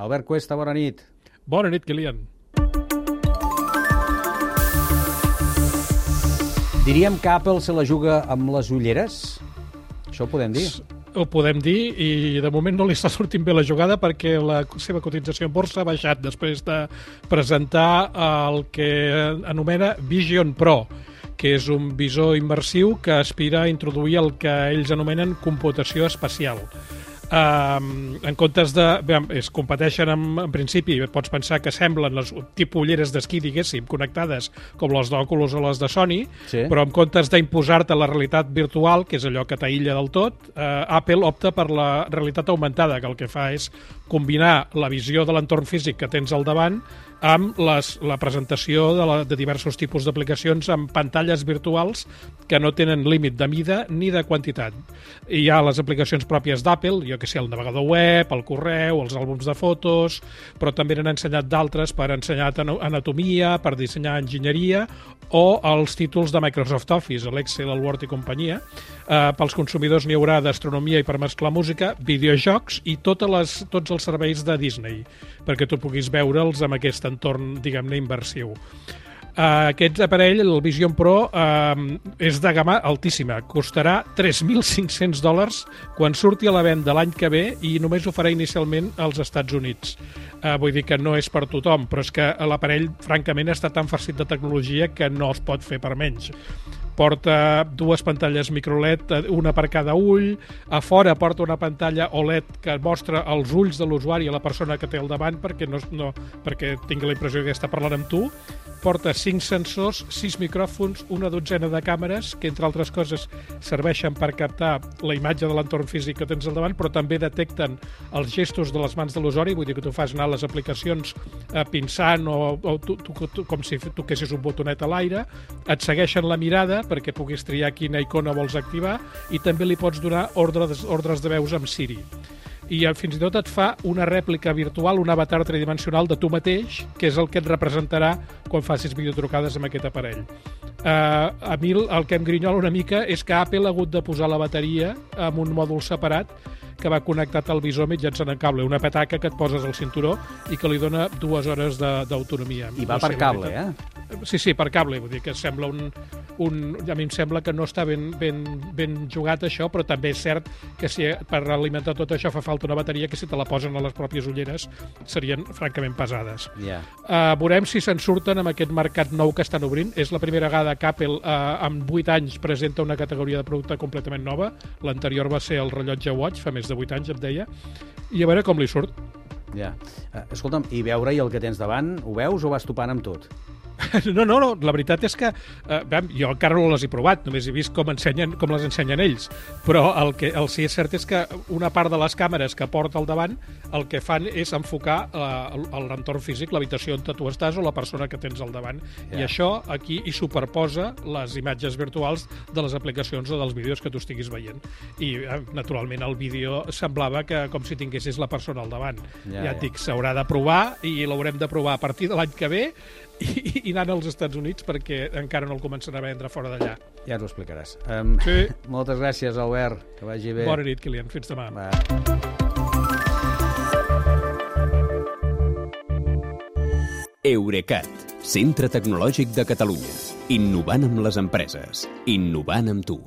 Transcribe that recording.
Albert Cuesta, bona nit. Bona nit, Kilian. Diríem que Apple se la juga amb les ulleres? Això ho podem dir? Ho podem dir i de moment no li està sortint bé la jugada perquè la seva cotització en borsa ha baixat després de presentar el que anomena Vision Pro que és un visor immersiu que aspira a introduir el que ells anomenen computació espacial. Um, en comptes de... Bé, es competeixen en, en principi, pots pensar que semblen les tipus ulleres d'esquí, diguéssim, connectades com les d'Oculus o les de Sony, Sí. però en comptes d'imposar-te la realitat virtual, que és allò que t'aïlla del tot, eh, Apple opta per la realitat augmentada, que el que fa és combinar la visió de l'entorn físic que tens al davant amb les, la presentació de, la, de diversos tipus d'aplicacions amb pantalles virtuals que no tenen límit de mida ni de quantitat. Hi ha les aplicacions pròpies d'Apple, jo que sé, el navegador web, el correu, els àlbums de fotos, però també n'han ensenyat d'altres per ensenyar anatomia, per dissenyar enginyeria o els títols de Microsoft Office, l'Excel, el Word i companyia. Eh, pels consumidors n'hi haurà d'astronomia i per mesclar música, videojocs i totes les, tots els serveis de Disney, perquè tu puguis veure'ls amb aquest entorn, diguem-ne, inversiu. Uh, aquest aparell, el Vision Pro, uh, és de gamma altíssima. Costarà 3.500 dòlars quan surti a la venda l'any que ve i només ho farà inicialment als Estats Units. Uh, vull dir que no és per tothom, però és que l'aparell, francament, està tan farcit de tecnologia que no es pot fer per menys porta dues pantalles microLED, una per cada ull, a fora porta una pantalla OLED que mostra els ulls de l'usuari a la persona que té al davant perquè, no, no, perquè tingui la impressió que està parlant amb tu, porta cinc sensors, sis micròfons, una dotzena de càmeres que, entre altres coses, serveixen per captar la imatge de l'entorn físic que tens al davant, però també detecten els gestos de les mans de l'usuari, vull dir que tu fas anar les aplicacions eh, pinçant o, o tu, tu, tu, com si toquessis un botonet a l'aire, et segueixen la mirada perquè puguis triar quina icona vols activar i també li pots donar ordres, ordres de veus amb Siri i eh, fins i tot et fa una rèplica virtual, un avatar tridimensional de tu mateix, que és el que et representarà quan facis videotrucades amb aquest aparell. Uh, a mi el, que em grinyola una mica és que Apple ha hagut de posar la bateria amb un mòdul separat que va connectat al visor mitjançant un cable, una petaca que et poses al cinturó i que li dona dues hores de- d'autonomia. I va No per cable, eh? Sí, sí, per cable, vull dir que sembla un, un... A mi em sembla que no està ben, ben, ben jugat això, però també és cert que si per alimentar tot això fa falta una bateria que si te la posen a les pròpies ulleres serien francament pesades. Ja. Uh, veurem si se'n surten amb aquest mercat nou que estan obrint. És la primera vegada que Apple, uh, amb 8 anys, presenta una categoria de producte completament nova. L'anterior va ser el rellotge Watch, fa més de 8 anys, em deia. I a veure com li surt. Ja. Uh, escolta'm, i veure-hi el que tens davant, ho veus o vas topant amb tot? No, no, no, la veritat és que eh, vam, jo encara no les he provat, només he vist com, ensenyen, com les ensenyen ells, però el que el sí és cert és que una part de les càmeres que porta al davant el que fan és enfocar eh, l'entorn físic, l'habitació on tu estàs o la persona que tens al davant. Ja. I això aquí hi superposa les imatges virtuals de les aplicacions o dels vídeos que tu estiguis veient. I, eh, naturalment, el vídeo semblava que com si tinguessis la persona al davant. Ja, Ja, et dic, s'haurà de provar i l'haurem de provar a partir de l'any que ve i, i anant als Estats Units perquè encara no el començarà a vendre fora d'allà. Ja ens ho explicaràs. Um, Sí. Moltes gràcies, Albert. Que vagi bé. Bona nit, Kilian. Fins demà. Va. Eurecat, centre tecnològic de Catalunya. Innovant amb les empreses. Innovant amb tu.